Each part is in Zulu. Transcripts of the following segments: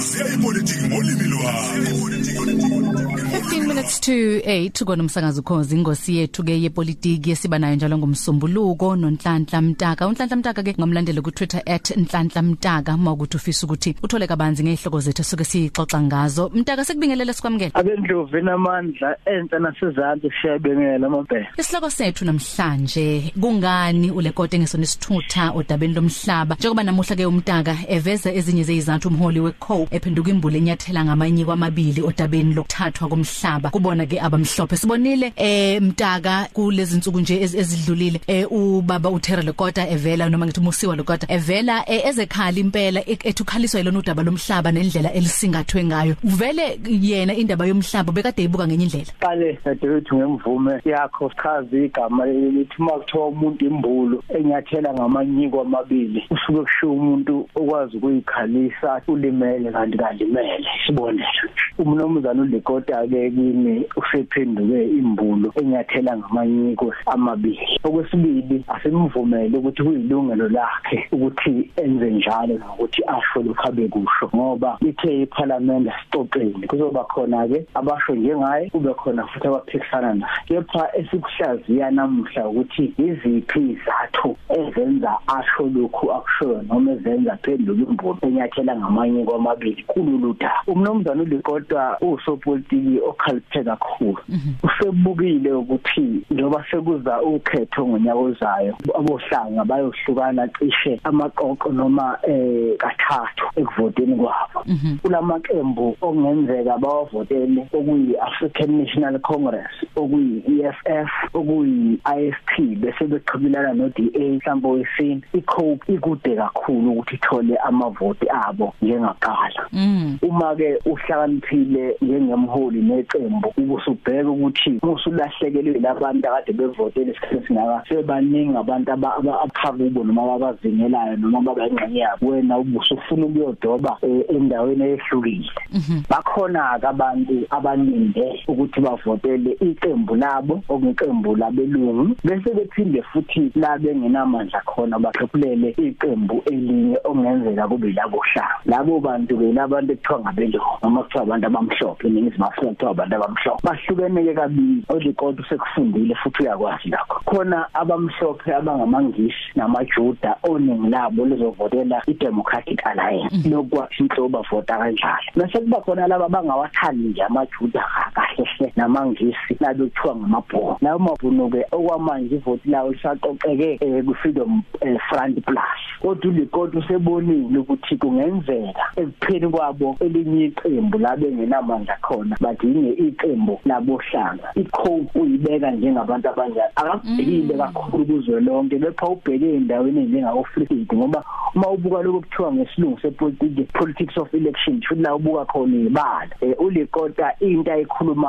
hlaziya ipolitiki ngolimi lwakho 15 minutes to 8 konomsakazo khozi ingosi yethu ke yepolitiki esiba nayo njalo ngomsombuluko nonhlanhla mtaka. Unhlanhla mtaka ke ngamlandela ku Twitter @nhlanhla mtaka mawukuthi ufisa ukuthi uthole kabanzi ngehloko zethu soke sixoxa ngazo. Mtaka sekubingelele sikwamukela abendlovu enamandla enhla nasezantsi siyabengela amabhele isihloko sethu namhlanje kungani ulekote ngesona isithutha odabeni lomhlaba? Njengoba namuhla ke umtaka eveza ezinye zezizathu umholi weCope ephenduka imbule enyathela ngamanye kwamabili odabeni lokuthathwa komhlaba. Kubona ke abamhlophe. Sibonile eh mtaka kulezi insuku nje ez- ezidlulile. Eh ubaba uThera Lekota evela noma ngithi umusiwa Lekota evela eh, ezekhala impela ek- ethukhaliswa yilona udaba lomhlaba nendlela elisingathwe ngayo. Vele yena indaba yomhlaba bekade ibuka ngenye indlela. Qale dadewethu ngemvume yakho chaza igama elithi uma kuthiwa umuntu imbulu enyathela ngamanyiko amabili usuke kushiwo umuntu okwazi ukuyikhalisa ulimele kanti kalimele sibonelo umnumzana ulikota ke kimi usephenduke imbulu enyathela ngamanyiko amabili. Okwesibili asimvumele ukuthi kuyilungelo lakhe ukuthi enze njalo nokuthi asho lokhabe kusho ngoba lithe iparliament asixoxeni kuzoba khona ke abasho njengaye kube khona futhi abaphikisana naye. Kepha esikuhlaziya namuhla ukuthi iziphi izathu ezenza asho lokhu akushoyo noma ezenza phenduka imbulu enyathela ngamanye kwamabili kulolu daba umnumzana ulikodwa usopolitiki okhaliphe kakhulu. Usebukile ukuthi njengoba sekuza ukhetho ngonyaka ozayo abohlanga bayohlukana cishe amaqoqo noma eh kathathu ekuvoteni kwabo. Kulamaqembu okungenzeka bawavotele okuyi African National Congress okuyi EFF okuyi IFP bese beqhubelana no DA mhlawumbe wesini iCope ikude kakhulu ukuthi ithole amavoti abo njengaqala. mm uma ke uhlakaniphile njengemholi neqembu ubusubheka ukuthi usulahlekelwe labantu akade bevotele isikhathi singaka sebaningi abantu aba- aba- abakhakubo noma abazingelayo noma babengxenye yabo. Wena ubusufuna ukuyodoba eh, endaweni eyehlukile. Bakhona ke abantu abaninde ukuthi bavotele iqembu labo okuyiqembu labelungu bese bephinde futhi labe ngenamandla khona baxoxelele iqembu elinye okungenzeka kube labohlanga labo bantu ke labantu ekuthiwa ngabelungu noma kuthiwa abantu abamhlophe ningizimu Afrika kuthiwa abantu abamhlophe. Bahlukene ke kabili odikode sekufundile futhi uyakwazi lakho khona abamhlophe abangamangisi namajuda oningi labo lizovotela iDemocratic Alliance. Lokwathi inhlobo bavota kanjalo. Bese kuba khona laba abangawathandi nje amajuda kahle hle namangisi labo kuthiwa ngamabhunu lawo mabhunu ke okwamanje ivoti lawo lisaqoqeke eh, ku-freedom eh, front plus. Kodwa ulikoti usebonile ukuthi kungenzeka ekupheni kwabo elinye iqembu labe ngenamandla khona badinge iqembu labohlanga. iCope uyibeka njengabantu abanjani akabhekile kakhulu kuzwe lonke bepha ubheke endaweni njengako Free State ngoba uma ubuka lokho kuthiwa ngesilungu sepolitiki politics of election futhi la ubuka khona ibala eh, ulikota into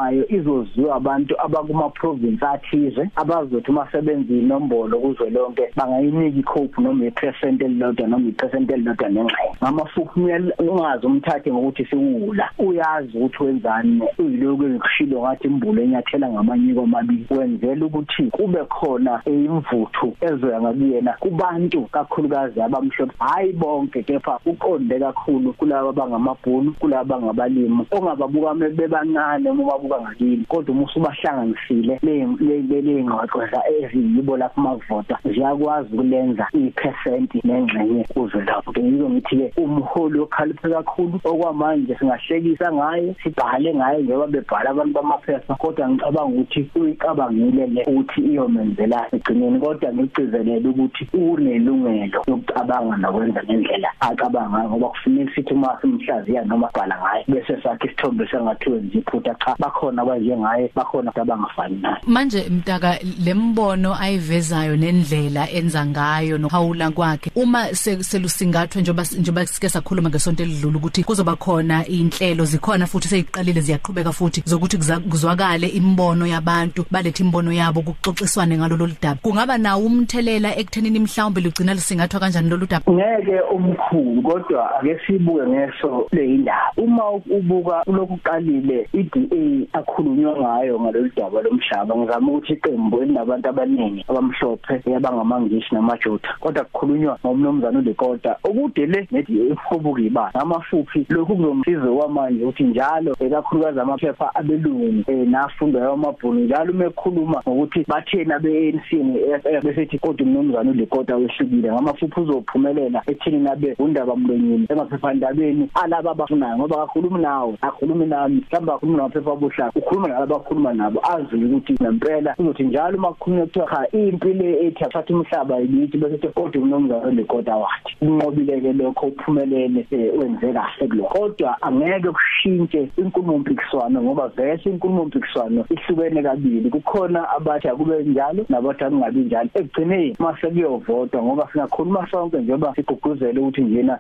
ayikhulumayo izoziwa abantu abakuma province athize abazothi masebenza inombolo kuzwe lonke bangayinika iCope noma ipercent elilodwa noma ipercent elilodwa nengxenye. Ngamafuku ungazi umthathe ngokuthi siwula. Uyazi ukuthi wenzani. Uyiloko engikushilo ngathi imbulo enyathela ngamanyiko amabili. Wenzela ukuthi kube khona imvuthu ezoya ngakuyena kubantu kakhulukazi abamhlophe. Hayi bonke kepha uqonde kakhulu kulabo abangamabhunu kulabo abangabalimi ongababuka bebancane uma babuka ngakini kodwa uma usubahlanganisile le le ngqoqo eziyibo lapho makuvota ziyakwazi ukulenza ipercent nengxenye kuzo lapho. Ke yizo ngithi ke umholi okhaliphe kakhulu okwamanje singahlekisa ngaye sibhale ngaye njengoba bebhala abantu bamaphepha kodwa ngicabanga ukuthi uyicabangile le ukuthi iyomenzela egcineni kodwa ngicizelele ukuthi unelungelo lokucabanga nokwenza ngendlela acabanga ngoba kufanele sithi uma simhlaziya noma bhala ngaye bese sakhe isithombe sengathiwe nje iphutha cha bakhona abanjengaye bakhona abangafani naye. Manje mtaka lembono ayivezayo nendlela enza ngayo nohawula kwakhe uma se- selusingathwe njoba njoba sike sakhuluma ngesonto elidlula ukuthi kuzoba khona inhlelo zikhona futhi seyiqalile ziyaqhubeka futhi zokuthi kuza- kuzwakale imbono yabantu balethe imbono yabo kuxoxiswane ngalolu daba kungaba nawo umthelela ekuthenini mhlawumbe lugcina lusingathwa kanjani lolu daba? Ngeke omkhulu kodwa ake sibuke ngeso leyindaba uma ubuka lokuqalile iDA akhulunywa ngayo ngalolu daba lomhlaba. Ngizama ukuthi iqembu elinabantu abaningi abamhlophe abangamangisi namajuda kodwa kukhulunywa ngomnomzana uLekota. Okude le neDA ifobuka ibala amafuphi lokhu kuzomsiza kwamanje ukuthi njalo ekakhulukazi amaphepha abelungu nafundwa yamabhunu njalo mekhuluma ngokuthi bathena be-ANC ne-FF besethi kodwa umnumzana ulikota wehlukile. Ngamafuphi uzophumelela ethini nabe undaba mlonyini emaphephandabeni alaba abafunayo ngoba kakhulumi nawo akhulumi nami mhlawumbe akhuluma namaphepha abuhlaza ukhuluma nalabo akhuluma nabo azi ukuthi ngempela uzothi njalo uma kukhulunywa kuthiwa cha impilo ethi athatha umhlaba yithi bese kodwa umnumzana ulikota wathi unqobile-ke lokho uphumelele wenze kahle kulokho kodwa angeke kushintshe inkulumo mpikiswano ngoba vese inkulumo mpikiswano ihlukene kabili. Kukhona abathi akube njalo nabathi akungabi njalo. Ekugcineni mase kuyovotwa ngoba singakhuluma sonke njengoba sigqugquzele ukuthi njena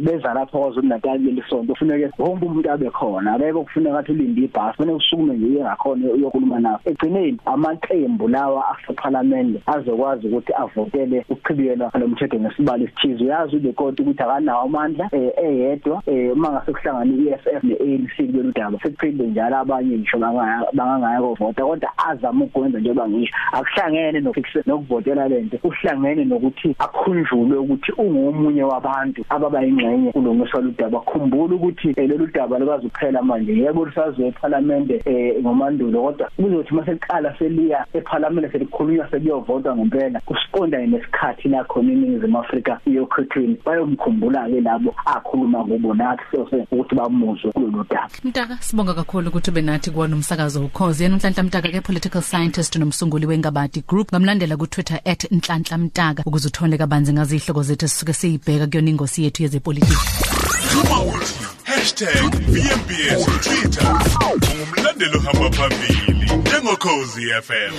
beza lapha kwaZulu Natal lelisonto kufuneke wonke umuntu abe khona. Akeke kufuneka athi ulinde ibhasi kufanele usukume nje engakhona uyokhuluma nawo ekugcineni amaqembu lawa asephalamende azokwazi ukuthi avotele ukuchibiyela lo mthetho ngesibalo esithize. Uyazi ulekoti ukuthi akanawo amandla eyedwa uma ngase kuhlangana i-EFF ne-ANC kulolu daba sekuphinde njalo abanye ngisho bangangaya kovota kodwa azama ukwenza njengoba ngisho. Akuhlangene nokuvotela lento uhlangene nokuthi akhunjulwe ukuthi ungomunye wabantu ababa ingxenye kulungiswa ludaba khumbula ukuthi lolu daba likazi kuphela manje. Yebo lisaziwe eParliament ngomandulo kodwa kuzothi mase liqala seliya eParliament selikhulunywa sekuyovotwa ngempela kusiqonda nesikhathi la khona iningizimu Afrika iyokhethweni. Bayomkhumbula ke labo akhuluma kubo nathi sose ukuthi bamuzwe kulolu daba. Mtaka sibonga kakhulu ukuthi ube nathi kuwona umsakazo ukhozi. Yena uNhlanhla Mtaka ke political scientist nomsunguli wengabadi group ngamlandela ku Twitter @nhlanhla mtaka ukuze uthole kabanzi ngazi ihloko zethu sisuke siyibheka kuyona ingosi yethu yezepolitiki. #VMBS Twitter. Ungumlandeli ohamba phambili njengokhozi FM